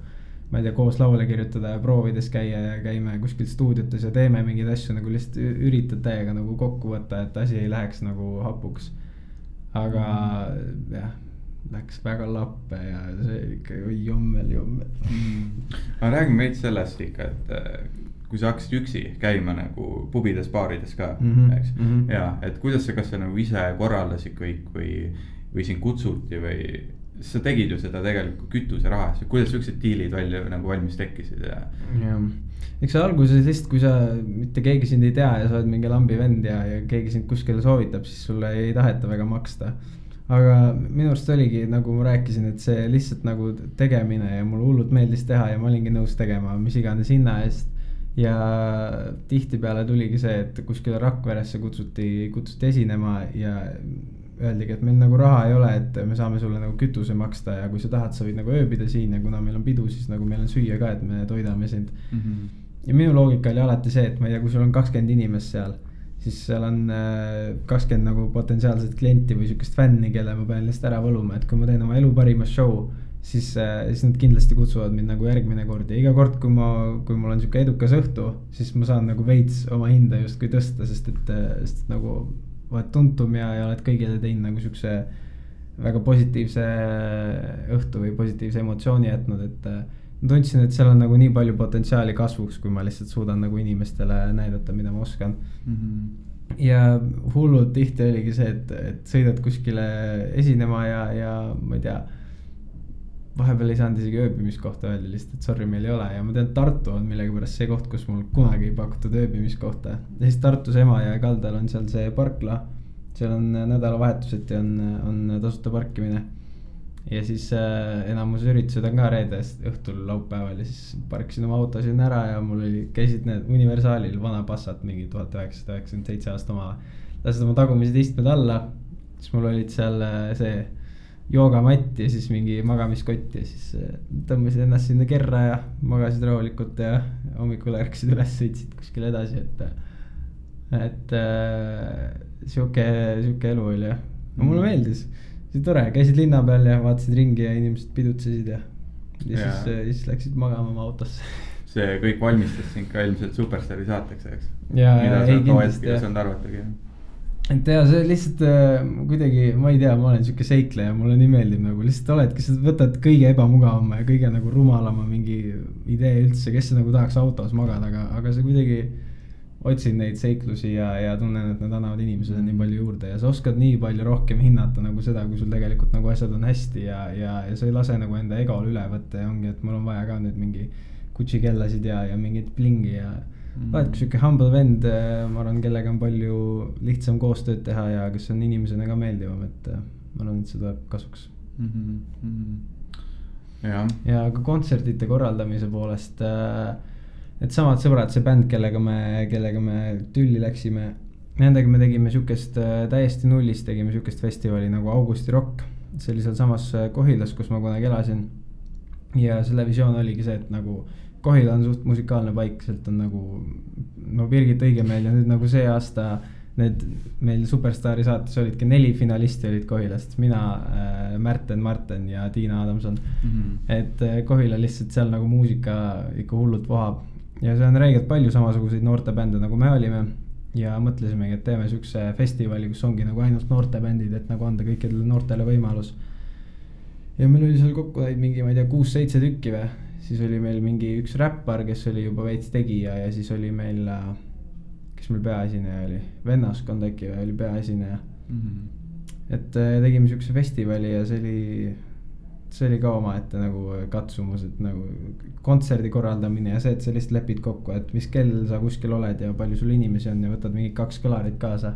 ma ei tea, koos laule kirjutada ja proovides käia ja käime kuskil stuudiotes ja teeme mingeid asju nagu lihtsalt üritad täiega nagu kokku võtta, et asi ei läheks nagu hapuks. aga mm. jah, läks väga lappe ja see ikka jommel, jommel mm.. aga räägime veits sellest ikka, et äh, kui sa hakkasid üksi käima nagu pubides, baarides ka mm, -hmm. eks mm. -hmm. ja, et kuidas sa, kas sa nagu ise korraldasid kõik või, või sind kutsuti või sa tegid ju seda tegelikult kütuseraha eest, kuidas siuksed diilid välja nagu valmis tekkisid ja. jah, eks alguses lihtsalt, kui sa mitte keegi sind ei tea ja sa oled mingi lambi vend ja, ja keegi sind kuskile soovitab, siis sulle ei taheta väga maksta. aga minu arust oligi, nagu ma rääkisin, et see lihtsalt nagu tegemine ja mulle hullult meeldis teha ja ma olingi nõus tegema mis iganes hinna eest ja tihtipeale tuligi see, et kuskile Rakveresse kutsuti, kutsuti esinema ja öeldigi, et meil nagu raha ei ole, et me saame sulle nagu kütuse maksta ja kui sa tahad, sa võid nagu ööbida siin ja kuna meil on pidu, siis nagu meil on süüa ka, et me toidame sind mm. -hmm. ja minu loogika oli alati see, et ma ei tea, kui sul on kakskümmend inimest seal, siis seal on äh, kakskümmend nagu potentsiaalset klienti või sihukest fänni, kelle ma pean lihtsalt ära võluma, et kui ma teen oma elu parima show siis, äh, siis nad kindlasti kutsuvad mind nagu järgmine kord ja iga kord, kui ma, kui mul on sihuke edukas õhtu, siis ma saan nagu veits oma hinda justkui tõsta, sest et, äh, sest et nagu oled tuntum ja, ja oled kõigile teinud nagu siukse väga positiivse õhtu või positiivse emotsiooni jätnud, et äh, ma tundsin, et seal on nagu nii palju potentsiaali kasvuks, kui ma lihtsalt suudan nagu inimestele näidata, mida ma oskan mm. -hmm. ja hullult tihti oligi see, et, et sõidad kuskile esinema ja, ja ma ei tea vahepeal ei saanud isegi ööbimiskohta öelda lihtsalt, et sorry, meil ei ole ja ma tean, Tartu on millegipärast see koht, kus mul kunagi ei pakutud ööbimiskohta. ja siis Tartus Emajõe kaldal on seal see parkla, seal on nädalavahetuseti on, on tasuta parkimine. ja siis äh, enamus üritused on ka reedest õhtul laupäeval ja siis parkisin oma auto sinna ära ja mul oli, käisid need Universaalil vana Passat mingi tuhat üheksasada üheksakümmend seitse aasta oma. lasid oma tagumised istmed alla, siis mul olid seal äh, see joogamatt ja siis mingi magamiskott ja siis äh, tõmbasid ennast sinna kerra ja magasid rahulikult ja hommikul ärkasid üles, sõitsid kuskile edasi, et. et äh, sihuke, sihuke elu oli jah, aga mulle mhm. meeldis, see oli tore, käisid linna peal ja vaatasid ringi ja inimesed pidutsesid ja. ja, siis, siis läksid magama oma autosse see kõik valmistas sind ka ilmselt superstaari saateks, eks. mida sa too hetk ei osanud arvatagi et ja see lihtsalt äh, kuidagi, ma ei tea, ma olen sihuke seikleja, mulle nii meeldib nagu lihtsalt oledki, sa võtad kõige ebamugavama ja kõige nagu rumalama mingi idee üldse, kes nagu tahaks autos magada, aga, aga sa kuidagi otsid neid seiklusi ja, ja tunnen, et nad annavad inimesele nii palju juurde ja sa oskad nii palju rohkem hinnata nagu seda, kui sul tegelikult nagu asjad on hästi ja, ja, ja sa ei lase nagu enda egol üle võtta ja ongi, et mul on vaja ka nüüd mingi Gucci kellasid ja, ja mingit blingi ja mm.. oledki sihuke humble vend, äh, ma arvan, kellega on palju lihtsam koostööd teha ja kes on inimesena ka meeldivam, et äh, ma arvan, et see tuleb kasuks mm. -hmm. ja, ja ka kontsertide korraldamise poolest äh, needsamad sõbrad, see bänd, kellega me, kellega me tülli läksime, nendega me tegime sihukest täiesti nullist, tegime sihukest festivali nagu Augusti Rock. see oli sealsamas Kohilas, kus ma kunagi elasin. ja selle visioon oligi see, et nagu Kohila on suht musikaalne paik, sealt on nagu no Birgit Õigemeel ja nüüd nagu see aasta need meil Superstaari saates olidki neli finalisti olid Kohilast, mina äh,, Märten Marten ja Tiina Adamson mm. -hmm. et äh, Kohila lihtsalt seal nagu muusika ikka hullult vohab ja seal on räigelt palju samasuguseid noortebände, nagu me olime. ja mõtlesimegi, et teeme siukse festivali, kus ongi nagu ainult noortebändid, et nagu anda kõikidele noortele võimalus. ja meil oli seal kokku neid mingi, ma ei tea, kuus-seitse tükki või siis oli meil mingi üks räppar, kes oli juba veits tegija ja siis oli meil, äh, kes meil peaesineja oli, vennaskond äkki või oli peaesineja. mm. -hmm. et äh, tegime siukse festivali ja see oli, see oli ka omaette nagu katsumus, et nagu kontserdi korraldamine ja see, et sa lihtsalt lepid kokku, et mis kell sa kuskil oled ja palju sul inimesi on ja võtad mingid kaks kõlarit kaasa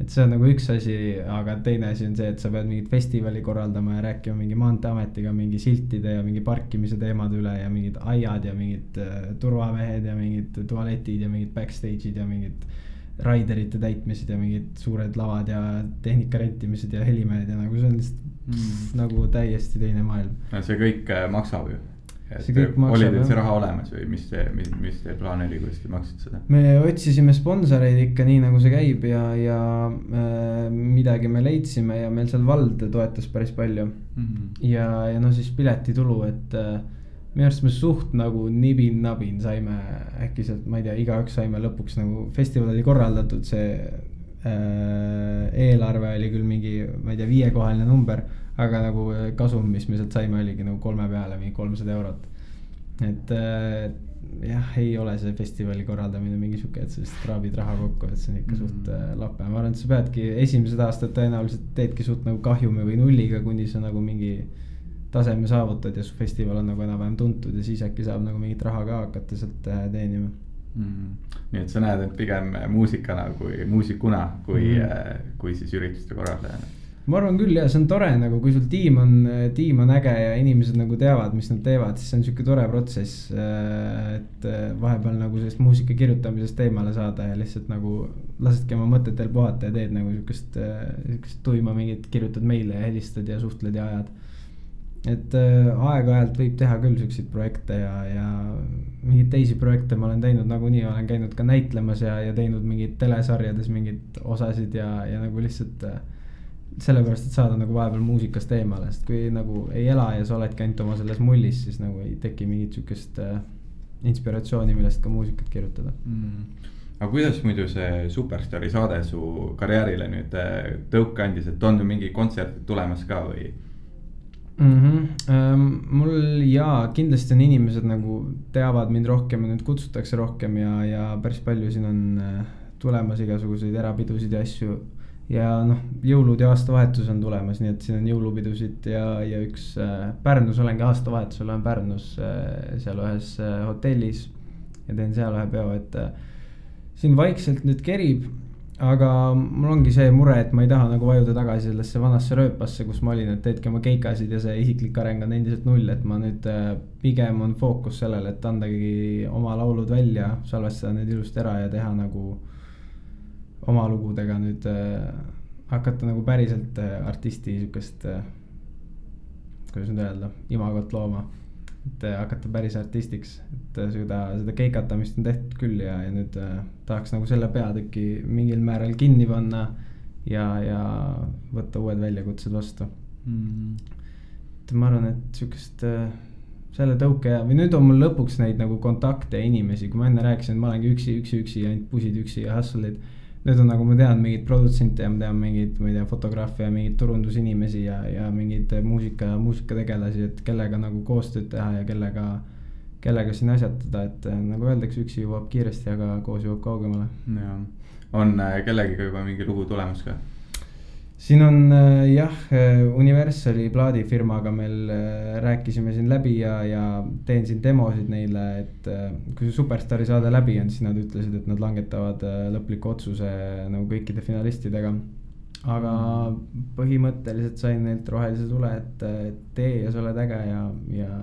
et see on nagu üks asi, aga teine asi on see, et sa pead mingit festivali korraldama ja rääkima mingi maanteeametiga mingi siltide ja mingi parkimise teemade üle ja mingid aiad ja mingid uh, turvamehed ja mingid tualetid ja mingid backstage'id ja mingid raiderite täitmised ja mingid suured lavad ja tehnika rentimised ja helimehed ja nagu see on lihtsalt mm. nagu täiesti teine maailm. no see kõik äh, maksab ju oli teil see raha olemas või mis see, mis, mis teie plaan oli, kuidas te maksite seda? me otsisime sponsoreid ikka nii, nagu see käib ja, ja äh, midagi me leidsime ja meil seal vald toetas päris palju mm. -hmm. ja, ja no siis piletitulu, et äh, minu arust me suht nagu nibin-nabin saime äkki sealt, ma ei tea, igaüks saime lõpuks nagu festival oli korraldatud, see äh, eelarve oli küll mingi, ma ei tea, viiekohaline number aga nagu äh, kasum, mis me sealt saime, oligi nagu kolme peale mingi kolmsada eurot. et äh, jah, ei ole see festivali korraldamine mingi sihuke, et sa lihtsalt kraabid raha kokku, et see on ikka mm -hmm. suht äh, lape, ma arvan, et sa peadki esimesed aastad tõenäoliselt teedki suht nagu kahjumi või nulliga, kuni sa nagu mingi taseme saavutad ja su festival on nagu enam-vähem tuntud ja siis äkki saab nagu mingit raha ka hakata sealt teenima mm. -hmm. nii et sa näed end pigem muusikana kui muusikuna, kui mm, -hmm. kui siis ürituste korraldajana ma arvan küll ja see on tore nagu, kui sul tiim on, tiim on äge ja inimesed nagu teavad, mis nad teevad, siis see on sihuke tore protsess. Äh, et äh, vahepeal nagu sellest muusika kirjutamisest eemale saada ja lihtsalt nagu lasedki oma mõtetel puhata ja teed nagu sihukest, äh, sihukest tuima mingit, kirjutad meile ja helistad ja suhtled ja ajad. et aeg-ajalt võib teha küll siukseid projekte ja, ja mingeid teisi projekte ma olen teinud nagunii, olen käinud ka näitlemas ja, ja teinud mingeid telesarjades mingeid osasid ja, ja nagu lihtsalt sellepärast, et saada nagu vahepeal muusikast eemale, sest kui nagu ei ela ja sa oledki ainult oma selles mullis, siis nagu ei teki mingit sihukest äh, inspiratsiooni, millest ka muusikat kirjutada mm aga kuidas muidu see Superstaari saade su karjäärile nüüd äh, tõuke andis, et on ju mingi kontserdid tulemas ka või? mm. -hmm. Um, mul jaa, kindlasti on inimesed nagu teavad mind rohkem ja nüüd kutsutakse rohkem ja, ja päris palju siin on äh, tulemas igasuguseid erapidusid ja asju ja noh, jõulud ja aastavahetus on tulemas, nii et siin on jõulupidusid ja, ja üks äh, Pärnus olengi aastavahetusel olen Pärnus äh, seal ühes äh, hotellis ja teen seal ühe peo, et äh, siin vaikselt nüüd kerib. aga mul ongi see mure, et ma ei taha nagu vajuda tagasi sellesse vanasse rööpasse, kus ma olin, et teedki oma keikasid ja see isiklik areng on endiselt null, et ma nüüd äh, pigem on fookus sellele, et andagi oma laulud välja, salvestada need ilusti ära ja teha nagu oma lugudega nüüd äh, hakata nagu päriselt äh, artisti sihukest äh,, kuidas nüüd öelda, imagot looma. et hakata päris artistiks, et seda, seda keikatamist on tehtud küll ja, ja nüüd äh, tahaks nagu selle peatüki mingil määral kinni panna ja, ja võtta uued väljakutsed vastu. Mm.. et ma arvan, et sihukest äh, selle tõuke ja, või nüüd on mul lõpuks neid nagu kontakte ja inimesi, kui ma enne rääkisin, et ma olengi üksi, üksi, üksi, ainult pusid üksi ja hustle'id nüüd on nagu ma tean mingeid produtsente ja ma tean mingeid, ma ei tea, fotograafe ja mingeid turundusinimesi ja, ja mingeid muusika, muusikategelasi, et kellega nagu koostööd teha ja kellega, kellega siin asjatada, et äh, nagu öeldakse, üksi jõuab kiiresti, aga koos jõuab kaugemale. jah, on äh, kellegiga juba mingi lugu tulemas ka? Siin on äh, jah, äh, Universali plaadifirmaga meil äh, rääkisime siin läbi ja, ja teen siin demosid neile, et kui see Superstaari saade läbi on, siis nad ütlesid, et nad langetavad lõpliku otsuse nagu kõikide finalistidega. aga põhimõtteliselt sain neilt rohelise tule, et tee ja sa oled äge ja, ja,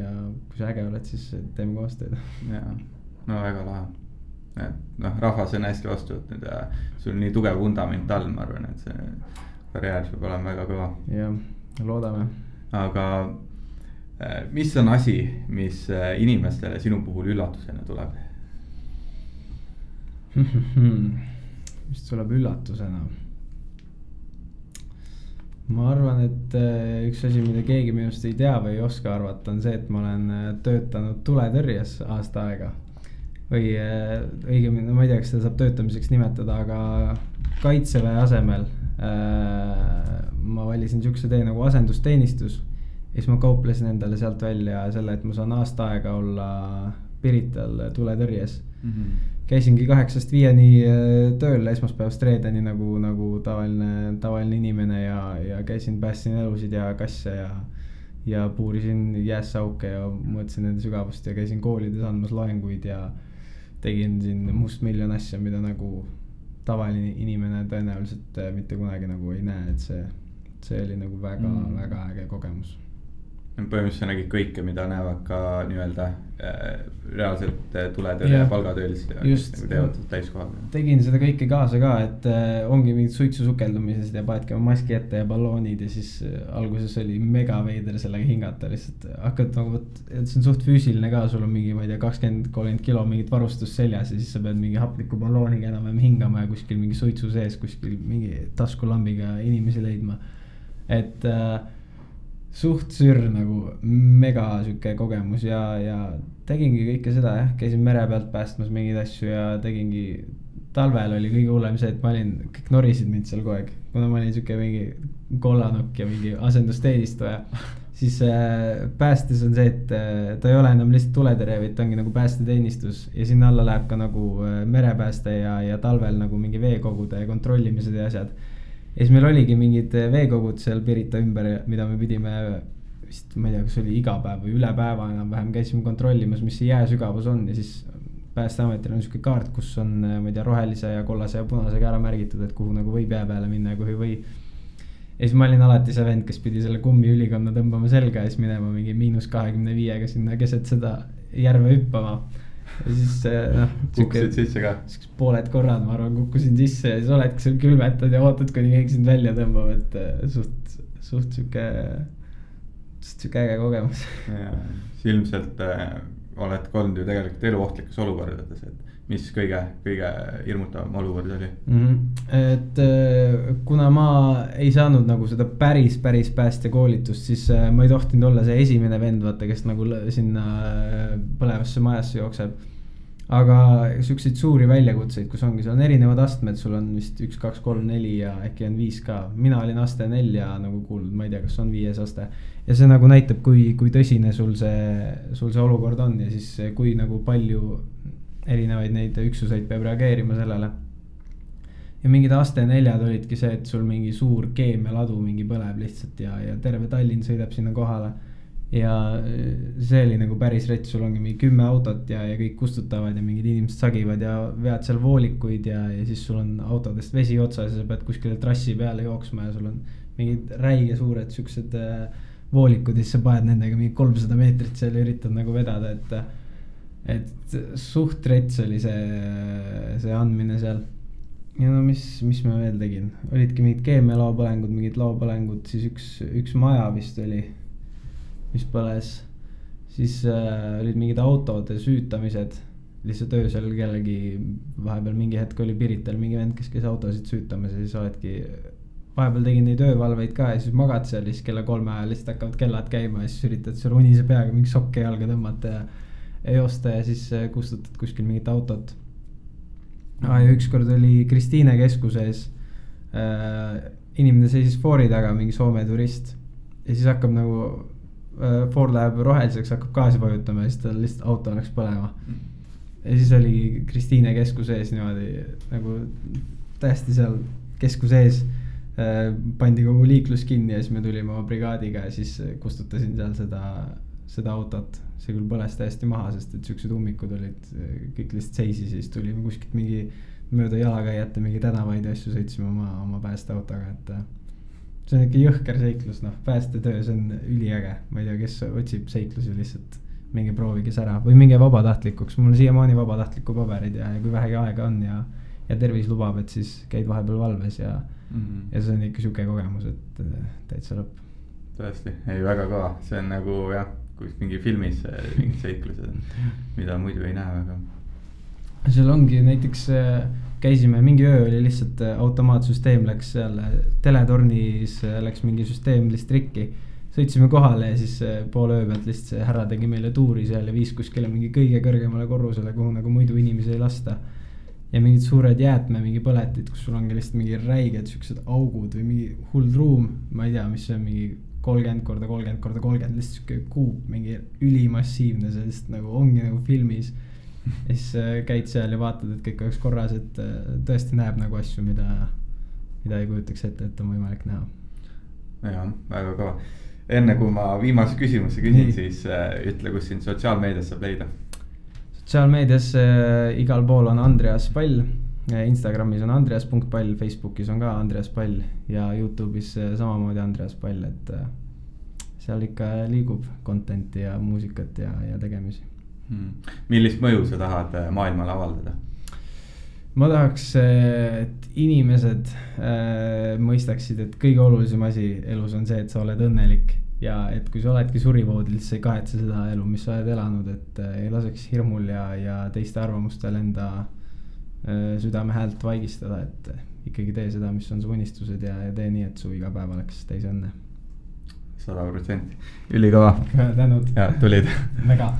ja kui sa äge oled, siis teeme koostööd. jaa, no väga lahe et noh, rahvas on hästi vastu võtnud ja sul on nii tugev vundament all, ma arvan, et see karjäär saab olema väga kõva. jah, loodame. aga äh, mis on asi, mis äh, inimestele sinu puhul üllatusena tuleb mis tuleb üllatusena? ma arvan, et äh, üks asi, mida keegi minust ei tea või ei oska arvata, on see, et ma olen töötanud tuletõrjes aasta aega või äh, õigemini, no ma ei tea, kas seda saab töötamiseks nimetada, aga kaitseväe asemel äh, ma valisin siukse tee nagu asendusteenistus. ja siis ma kauplesin endale sealt välja selle, et ma saan aasta aega olla Pirital tuletõrjes mm. -hmm. käisingi kaheksast viieni äh, tööl esmaspäevast reedeni nagu, nagu tavaline, tavaline inimene ja, ja käisin, päästsin elusid ja kasse ja ja puurisin jäässe auke ja mõõtsin nende sügavust ja käisin koolides andmas loenguid ja tegin siin mustmiljon asja, mida nagu tavaline inimene tõenäoliselt äh, mitte kunagi nagu ei näe, et see, see oli nagu väga mm., väga äge kogemus põhimõtteliselt sa nägid kõike, mida näevad ka nii-öelda äh, reaalselt äh, tuletõrje ja palgatöölised nagu teevad täiskohaga. tegin seda kõike kaasa ka, et äh, ongi mingid suitsu sukeldumised ja panedki oma maski ette ja balloonid ja siis alguses oli mega veider sellega hingata lihtsalt. Hakkad nagu vot, et see on suht füüsiline ka, sul on mingi, ma ei tea, kakskümmend, kolmkümmend kilo mingit varustust seljas ja siis sa pead mingi hapniku ballooniga enam-vähem hingama ja kuskil mingi suitsu sees kuskil mingi taskulambiga inimesi leidma, et äh, suht sür nagu mega sihuke kogemus ja, ja tegingi kõike seda jah, käisin mere pealt päästmas mingeid asju ja tegingi. talvel oli kõige hullem see, et ma olin, kõik norisid mind seal kogu aeg, kuna ma olin sihuke mingi kollanokk ja mingi asendusteenistuja. siis äh, päästes on see, et äh, ta ei ole enam lihtsalt tuletõrje, vaid ta ongi nagu päästeteenistus ja sinna alla läheb ka nagu äh, merepääste ja, ja talvel nagu mingi veekogude kontrollimised ja asjad ja siis meil oligi mingid eh, veekogud seal Pirita ümber, mida me pidime vist, ma ei tea, kas oli iga päev või üle päeva enam-vähem käisime kontrollimas, mis see jää sügavus on ja siis päästeametil on sihuke kaart, kus on, eh, ma ei tea, rohelise ja kollase ja punasega ära märgitud, et kuhu nagu võib jää peale minna ja kuhu ei või. ja siis ma olin alati see vend, kes pidi selle kummiülikonna tõmbama selga ja siis minema mingi miinus kahekümne viiega sinna keset seda järve hüppama ja siis eh, noh. kukkusid sisse ka? pooled korrad, ma arvan, kukkusin sisse ja siis oledki seal külmetad ja ootad, kuni keegi sind välja tõmbab, et eh, suht, suht sihuke, suht sihuke äge kogemus. ilmselt äh, oled olnud ju tegelikult eluohtlikes olukordades, et mis kõige, kõige hirmutavam olukord oli mm? -hmm. et äh, kuna ma ei saanud nagu seda päris, päris päästekoolitust, siis äh, ma ei tohtinud olla see esimene vend, vaata, kes nagu sinna põlevasse majasse jookseb aga siukseid suuri väljakutseid, kus ongi, seal on erinevad astmed, sul on vist üks, kaks, kolm, neli ja äkki on viis ka. mina olin aste nelja nagu kuulnud, ma ei tea, kas on viies aste. ja see nagu näitab, kui, kui tõsine sul see, sul see olukord on ja siis kui nagu palju erinevaid neid üksuseid peab reageerima sellele. ja mingid aste neljad olidki see, et sul mingi suur keemialadu mingi põleb lihtsalt ja, ja terve Tallinn sõidab sinna kohale ja see oli nagu päris rets, sul ongi mingi kümme autot ja, ja kõik kustutavad ja mingid inimesed sagivad ja vead seal voolikuid ja, ja siis sul on autodest vesi otsas ja sa pead kuskile trassi peale jooksma ja sul on mingid räige suured siuksed äh, voolikud ja siis sa paned nendega mingi kolmsada meetrit seal ja üritad nagu vedada, et. Et suht rets oli see, see andmine seal. ja no mis, mis ma veel tegin, olidki mingid keemialaopõlengud, mingid laopõlengud, siis üks, üks maja vist oli mis põles. siis äh, olid mingid autode süütamised, lihtsalt öösel kellegi, vahepeal mingi hetk oli Pirital mingi vend, kes käis autosid süütamas ja siis oledki. vahepeal tegin neid öövalveid ka ja siis magad seal ja siis kella kolme ajal lihtsalt hakkavad kellad käima ja siis üritad seal unise peaga mingi sokke jalga tõmmata ja. Ja joosta ja siis äh, kustutad kuskil mingit autot ja ükskord oli Kristiine keskuses äh,. inimene seisis foori taga, mingi Soome turist ja siis hakkab nagu Äh, Ford läheb roheliseks, hakkab gaasi vajutama ja siis tal lihtsalt auto läks põlema. ja siis oligi Kristiine keskuse ees niimoodi nagu täiesti seal keskuse ees äh,. pandi kogu liiklus kinni ja siis me tulime oma brigaadiga ja siis kustutasin seal seda, seda autot. see küll põles täiesti maha, sest et siuksed ummikud olid, kõik lihtsalt seisis ja siis tulime kuskilt mingi mööda jalakäijate mingi tänavaid ja asju sõitsime oma, oma päästeautoga, et see on ikka jõhker seiklus, noh, päästetöö, see on üliäge, ma ei tea, kes otsib seiklusi lihtsalt. minge proovige see ära või minge vabatahtlikuks, mul on siiamaani vabatahtliku paberid ja, ja kui vähegi aega on ja. ja tervis lubab, et siis käid vahepeal valves ja mm, -hmm. ja see on ikka sihuke kogemus, et täitsa lõpp. tõesti, ei väga kõva, see on nagu jah, kus mingi filmis mingid seiklused, mida muidu ei näe väga. seal ongi näiteks äh, käisime, mingi öö oli lihtsalt äh, automaatsüsteem läks seal äh, teletornis läks mingi süsteem lihtsalt rikki. sõitsime kohale ja siis poole öö pealt lihtsalt see härra tegi meile tuuri seal ja viis kuskile mingi kõige kõrgemale korrusele, kuhu nagu muidu inimesi ei lasta. ja mingid suured jäätme, mingi põletid, kus sul ongi lihtsalt mingi räiged siuksed augud või mingi hull ruum, ma ei tea, mis see on, mingi kolmkümmend korda kolmkümmend korda kolmkümmend, lihtsalt sihuke kuup, mingi ülimassiivne, see lihtsalt nagu ongi nagu filmis ja siis äh, käid seal ja vaatad, et kõik oleks korras, et äh, tõesti näeb nagu asju, mida, mida ei kujutaks ette, et on võimalik näha. jah, väga kõva. enne kui ma viimase küsimuse küsin, siis äh, ütle, kus sind sotsiaalmeedias saab leida. sotsiaalmeedias äh, igal pool on Andreas Pall Instagramis on andreas.pall, Facebookis on ka Andreas Pall ja Youtube'is samamoodi Andreas Pall, et seal ikka liigub content'i ja muusikat ja, ja tegemisi hmm.. millist mõju sa tahad maailmale avaldada? ma tahaks, et inimesed mõistaksid, et kõige olulisem asi elus on see, et sa oled õnnelik. ja et kui sa oledki surivoodil, siis sa ei kahetse seda elu, mis sa oled elanud, et ei laseks hirmul ja, ja teiste arvamustel enda äh, südame häält vaigistada, et ikkagi tee seda, mis on su unistused ja, ja tee nii, et su iga päev oleks täis õnne sada protsenti, ülikõva. tänud. ja tulid. väga